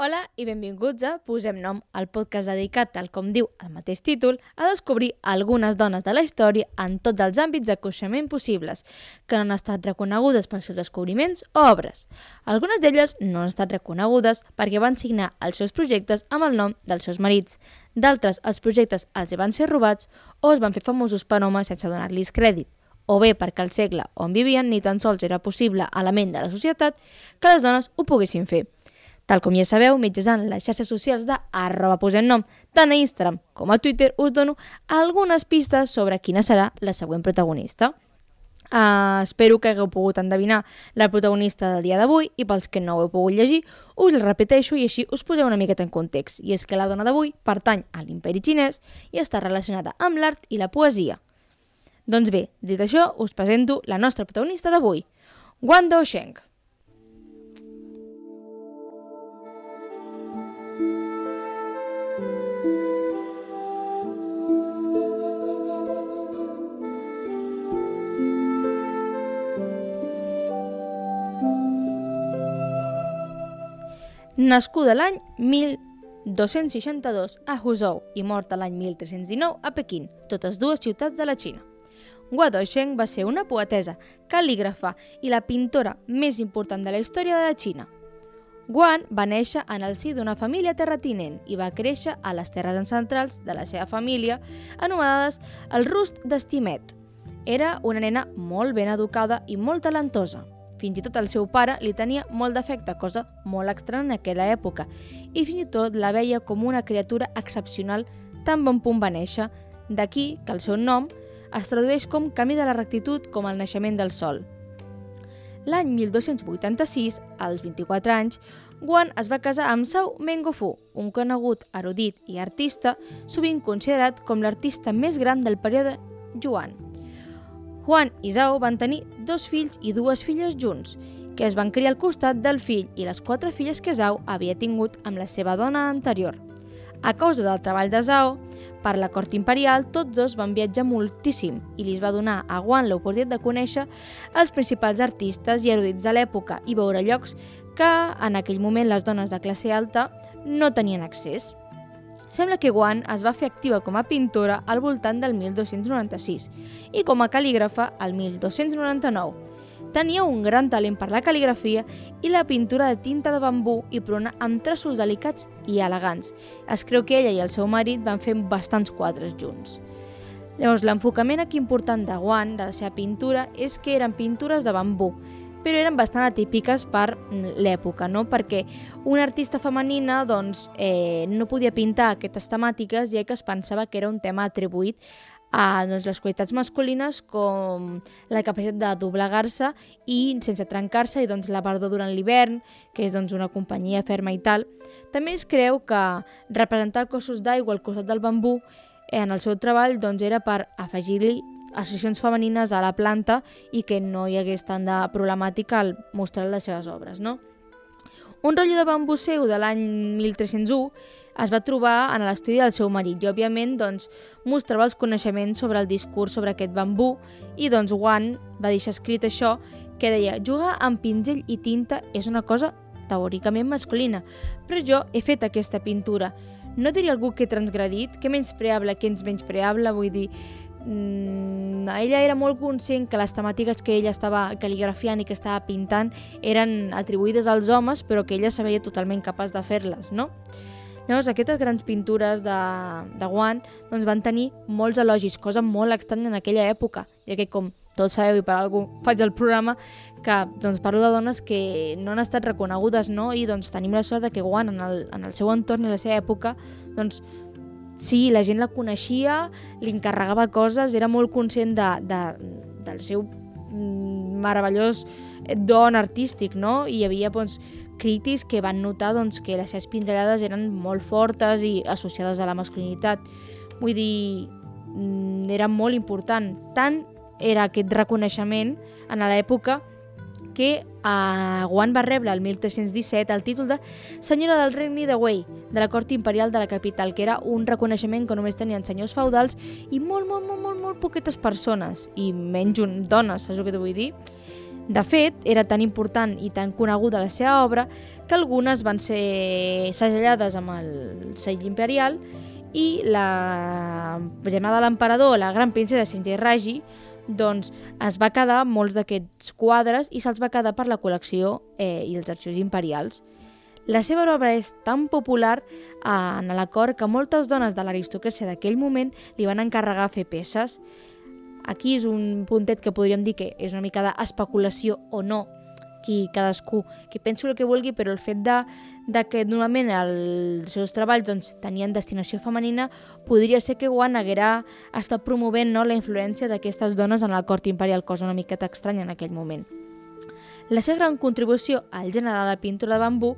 Hola i benvinguts a Posem Nom, el podcast dedicat, tal com diu el mateix títol, a descobrir algunes dones de la història en tots els àmbits de coneixement possibles, que no han estat reconegudes pels seus descobriments o obres. Algunes d'elles no han estat reconegudes perquè van signar els seus projectes amb el nom dels seus marits. D'altres, els projectes els van ser robats o es van fer famosos per homes sense donar-los crèdit o bé perquè el segle on vivien ni tan sols era possible a la ment de la societat que les dones ho poguessin fer. Tal com ja sabeu, mitjançant les xarxes socials de arroba posem nom, tant a Instagram com a Twitter, us dono algunes pistes sobre quina serà la següent protagonista. Uh, espero que hagueu pogut endevinar la protagonista del dia d'avui i pels que no ho heu pogut llegir, us la repeteixo i així us poseu una miqueta en context. I és que la dona d'avui pertany a l'imperi xinès i està relacionada amb l'art i la poesia. Doncs bé, dit això, us presento la nostra protagonista d'avui, Wang Dosheng. Nascuda l'any 1262 a Huzhou i morta l'any 1319 a Pequín, totes dues ciutats de la Xina. Hua Dosheng va ser una poetesa, cal·lígrafa i la pintora més important de la història de la Xina. Guan va néixer en el si d'una família terratinent i va créixer a les terres ancestrals de la seva família, anomenades el Rust d'Estimet. Era una nena molt ben educada i molt talentosa. Fins i tot el seu pare li tenia molt d'afecte, cosa molt estranya en aquella època, i fins i tot la veia com una criatura excepcional tan bon punt va néixer, d'aquí que el seu nom es tradueix com camí de la rectitud com el naixement del sol. L'any 1286, als 24 anys, Guan es va casar amb Zhao Mengofu, un conegut erudit i artista, sovint considerat com l'artista més gran del període Yuan. Juan i Zhao van tenir dos fills i dues filles junts, que es van criar al costat del fill i les quatre filles que Zhao havia tingut amb la seva dona anterior. A causa del treball de Zhao, per la cort imperial, tots dos van viatjar moltíssim i li va donar a Guan l'oportunitat de conèixer els principals artistes i erudits de l'època i veure llocs que en aquell moment les dones de classe alta no tenien accés. Sembla que Guan es va fer activa com a pintora al voltant del 1296 i com a cal·lígrafa al 1299. Tenia un gran talent per la cal·ligrafia i la pintura de tinta de bambú i pruna amb traços delicats i elegants. Es creu que ella i el seu marit van fer bastants quadres junts. Llavors, l'enfocament aquí important de Guan, de la seva pintura, és que eren pintures de bambú, però eren bastant atípiques per l'època, no? perquè una artista femenina doncs, eh, no podia pintar aquestes temàtiques ja que es pensava que era un tema atribuït a doncs, les qualitats masculines com la capacitat de doblegar-se i sense trencar-se i doncs, la perdó durant l'hivern, que és doncs, una companyia ferma i tal. També es creu que representar cossos d'aigua al costat del bambú eh, en el seu treball doncs, era per afegir-li associacions femenines a la planta i que no hi hagués tant de problemàtica al mostrar les seves obres. No? Un rotllo de bambú seu de l'any 1301 es va trobar en l'estudi del seu marit i, òbviament, doncs, mostrava els coneixements sobre el discurs sobre aquest bambú i, doncs, Wan va deixar escrit això que deia jugar amb pinzell i tinta és una cosa teòricament masculina, però jo he fet aquesta pintura. No diria algú que he transgredit, que menyspreable, que ens menyspreable, vull dir, mm, ella era molt conscient que les temàtiques que ella estava cal·ligrafiant i que estava pintant eren atribuïdes als homes, però que ella se veia totalment capaç de fer-les, no? Llavors, aquestes grans pintures de, de Guan doncs, van tenir molts elogis, cosa molt estranya en aquella època, ja que, com tots sabeu i per algú faig el programa, que doncs, parlo de dones que no han estat reconegudes, no? i doncs, tenim la sort de que Guan, en el, en el seu entorn i la seva època, doncs, sí, la gent la coneixia, li encarregava coses, era molt conscient de, de, del seu mm, meravellós don artístic, no? I hi havia doncs, crítics que van notar doncs, que les seves pinzellades eren molt fortes i associades a la masculinitat. Vull dir, mm, era molt important. Tant era aquest reconeixement en l'època que eh, Guan va rebre el 1317 el títol de senyora del regne de Wei, de la cort imperial de la capital, que era un reconeixement que només tenien senyors feudals i molt, molt, molt, molt, molt poquetes persones, i menys un, dones, saps el que t'ho vull dir? De fet, era tan important i tan coneguda la seva obra que algunes van ser segellades amb el sell imperial i la germana de l'emperador, la gran princesa Senjai Raji, doncs es va quedar molts d'aquests quadres i se'ls va quedar per la col·lecció eh, i els arxius imperials. La seva obra és tan popular eh, en l'acord que moltes dones de l'aristocràcia d'aquell moment li van encarregar fer peces. Aquí és un puntet que podríem dir que és una mica d'especulació o no, qui cadascú, qui penso el que vulgui, però el fet de, de que normalment els seus treballs doncs, tenien destinació femenina, podria ser que Guan haguera estat promovent no, la influència d'aquestes dones en la cort imperial, cosa una miqueta estranya en aquell moment. La seva gran contribució al gènere de la pintura de bambú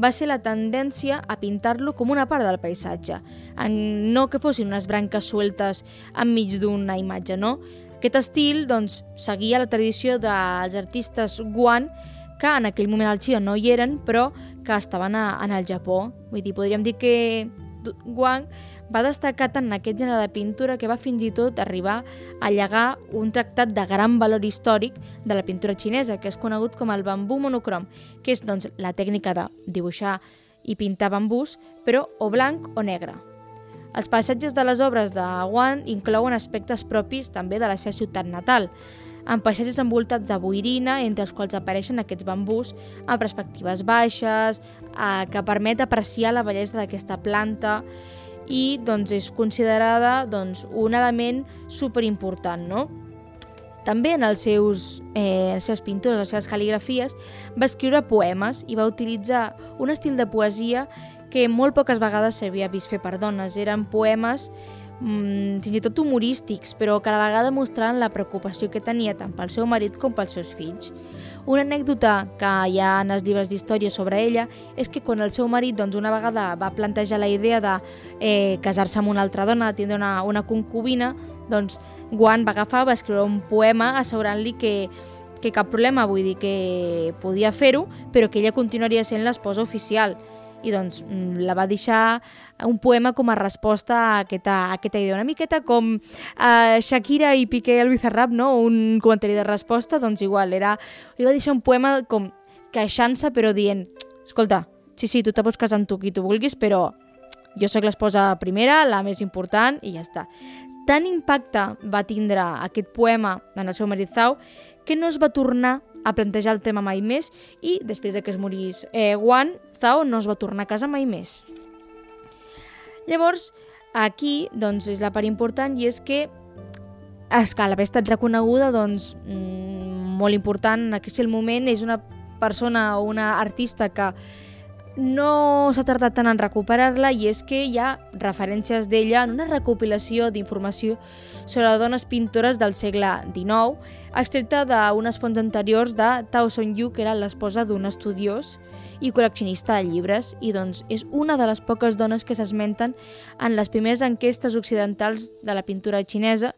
va ser la tendència a pintar-lo com una part del paisatge, en no que fossin unes branques sueltes enmig d'una imatge, no? Aquest estil doncs, seguia la tradició dels artistes guan que en aquell moment al Xina no hi eren, però que estaven a, en el Japó. Vull dir, podríem dir que Guan va destacar tant en aquest gènere de pintura que va fins i tot arribar a llegar un tractat de gran valor històric de la pintura xinesa, que és conegut com el bambú monocrom, que és doncs, la tècnica de dibuixar i pintar bambús, però o blanc o negre. Els paisatges de les obres de Guan inclouen aspectes propis també de la seva ciutat natal, amb paisatges envoltats de boirina, entre els quals apareixen aquests bambús amb perspectives baixes, eh, que permet apreciar la bellesa d'aquesta planta i doncs, és considerada doncs, un element superimportant. No? També en els seus, eh, les seves pintures, les seves cal·ligrafies, va escriure poemes i va utilitzar un estil de poesia que molt poques vegades s'havia vist fer per dones. Eren poemes mmm, fins i tot humorístics, però que a la vegada mostraven la preocupació que tenia tant pel seu marit com pels seus fills. Una anècdota que hi ha en els llibres d'història sobre ella és que quan el seu marit doncs, una vegada va plantejar la idea de eh, casar-se amb una altra dona, de tindre una, una concubina, doncs Guan va agafar, va escriure un poema assegurant-li que que cap problema, vull dir que podia fer-ho, però que ella continuaria sent l'esposa oficial i doncs mm, la va deixar un poema com a resposta a aquesta, a aquesta idea. Una miqueta com uh, Shakira i Piqué al Bizarrap, no? un comentari de resposta, doncs igual, era, li va deixar un poema com queixant-se però dient escolta, sí, sí, tu te pots casar amb tu qui tu vulguis, però jo sóc l'esposa primera, la més important, i ja està. Tant impacte va tindre aquest poema en el seu marit Zhao que no es va tornar a plantejar el tema mai més i després de que es morís eh, Wan, Zhao no es va tornar a casa mai més. Llavors, aquí doncs, és la part important i és que és que l'haver estat reconeguda doncs, mm, molt important en aquell moment és una persona o una artista que no s'ha tardat tant en recuperar-la i és que hi ha referències d'ella en una recopilació d'informació sobre dones pintores del segle XIX, extreta d'unes fonts anteriors de Tao Son-yu, que era l'esposa d'un estudiós i col·leccionista de llibres, i doncs és una de les poques dones que s'esmenten en les primeres enquestes occidentals de la pintura xinesa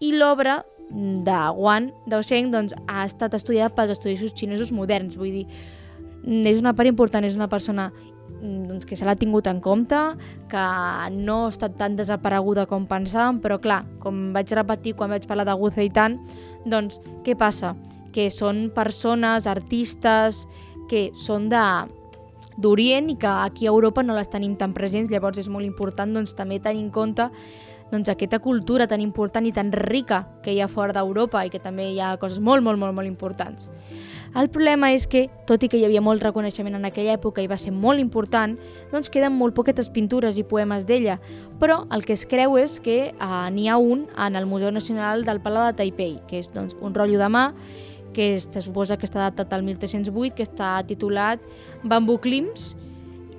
i l'obra de Guan Daosheng doncs, ha estat estudiada pels estudiosos xinesos moderns, vull dir, és una part important, és una persona mm, doncs, que se l'ha tingut en compte, que no ha estat tan desapareguda com pensàvem, però clar, com vaig repetir quan vaig parlar de Wu tant, doncs què passa? Que són persones, artistes, que són de d'Orient i que aquí a Europa no les tenim tan presents, llavors és molt important doncs, també tenir en compte doncs, aquesta cultura tan important i tan rica que hi ha fora d'Europa i que també hi ha coses molt, molt, molt, molt importants. El problema és que, tot i que hi havia molt reconeixement en aquella època i va ser molt important, doncs queden molt poquetes pintures i poemes d'ella, però el que es creu és que eh, n'hi ha un en el Museu Nacional del Palau de Taipei, que és doncs, un rotllo de mà que se suposa que està datat al 1308, que està titulat Bambú Clims,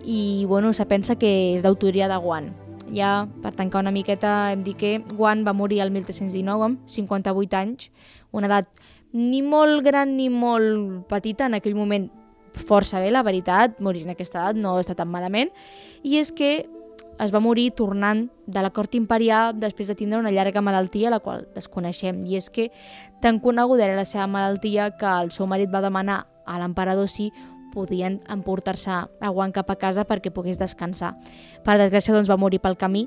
i bueno, se pensa que és d'autoria de Guan. Ja, per tancar una miqueta, hem dit que Guan va morir el 1319 amb 58 anys, una edat ni molt gran ni molt petita, en aquell moment força bé, la veritat, morir en aquesta edat no està tan malament, i és que es va morir tornant de la cort imperial després de tindre una llarga malaltia, la qual desconeixem. I és que tan coneguda era la seva malaltia que el seu marit va demanar a l'emperador si podien emportar-se a Guan cap a casa perquè pogués descansar. Per desgràcia, doncs, va morir pel camí,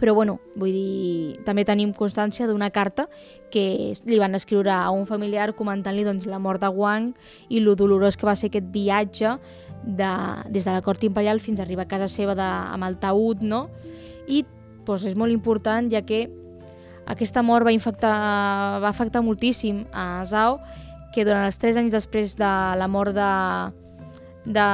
però bueno, vull dir, també tenim constància d'una carta que li van escriure a un familiar comentant-li doncs, la mort de Wang i lo dolorós que va ser aquest viatge de, des de la cort imperial fins a arribar a casa seva de, amb el taüt, no? I doncs, és molt important, ja que aquesta mort va, infectar, va afectar moltíssim a Zhao, que durant els tres anys després de la mort de, de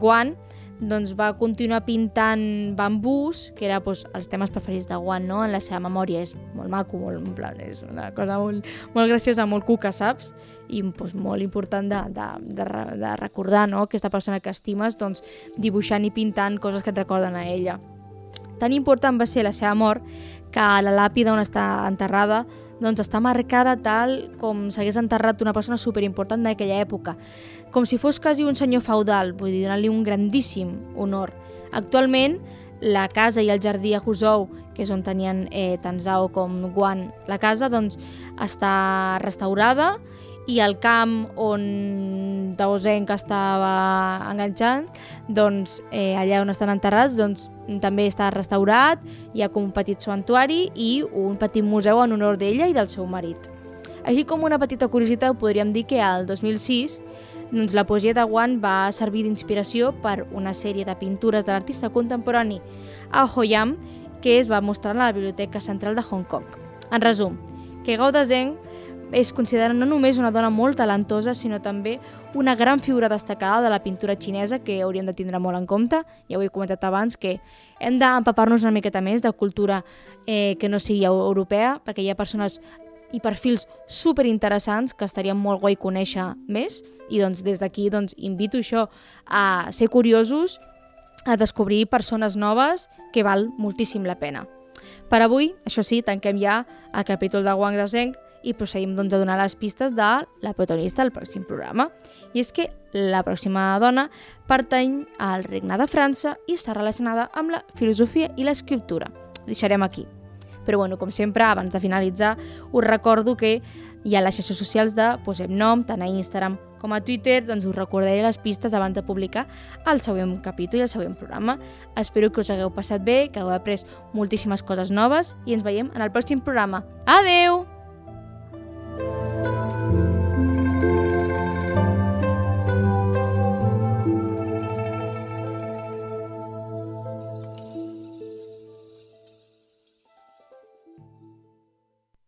Guan, doncs va continuar pintant bambús, que era doncs, els temes preferits de Guan, no? en la seva memòria. És molt maco, molt, en plan, és una cosa molt, molt graciosa, molt cuca, saps? I doncs, molt important de, de, de, de recordar no? aquesta persona que estimes doncs, dibuixant i pintant coses que et recorden a ella. Tan important va ser la seva mort que la làpida on està enterrada doncs està marcada tal com s'hagués enterrat una persona superimportant d'aquella època com si fos quasi un senyor feudal, vull dir, donant-li un grandíssim honor. Actualment, la casa i el jardí a Huzhou, que és on tenien eh, tant com Guan la casa, doncs està restaurada i el camp on Tao Zeng estava enganxant, doncs eh, allà on estan enterrats, doncs també està restaurat, hi ha com un petit santuari i un petit museu en honor d'ella i del seu marit. Així com una petita curiositat, podríem dir que al 2006 doncs la poesia de Wan va servir d'inspiració per una sèrie de pintures de l'artista contemporani Ao Yam que es va mostrar a la Biblioteca Central de Hong Kong. En resum, que Gao de Zheng és considerada no només una dona molt talentosa, sinó també una gran figura destacada de la pintura xinesa que hauríem de tindre molt en compte. Ja ho he comentat abans, que hem d'empapar-nos una miqueta més de cultura eh, que no sigui europea, perquè hi ha persones i perfils super interessants que estaria molt guai conèixer més i doncs des d'aquí doncs, invito això a ser curiosos, a descobrir persones noves que val moltíssim la pena. Per avui, això sí, tanquem ja el capítol de Wang de Zheng i procedim doncs, a donar les pistes de la protagonista del pròxim programa. I és que la pròxima dona pertany al regne de França i està relacionada amb la filosofia i l'escriptura. Ho deixarem aquí. Però bueno, com sempre, abans de finalitzar, us recordo que hi ha les xarxes socials de Posem Nom, tant a Instagram com a Twitter, doncs us recordaré les pistes abans de publicar el següent capítol i el següent programa. Espero que us hagueu passat bé, que hagueu après moltíssimes coses noves i ens veiem en el pròxim programa. Adeu!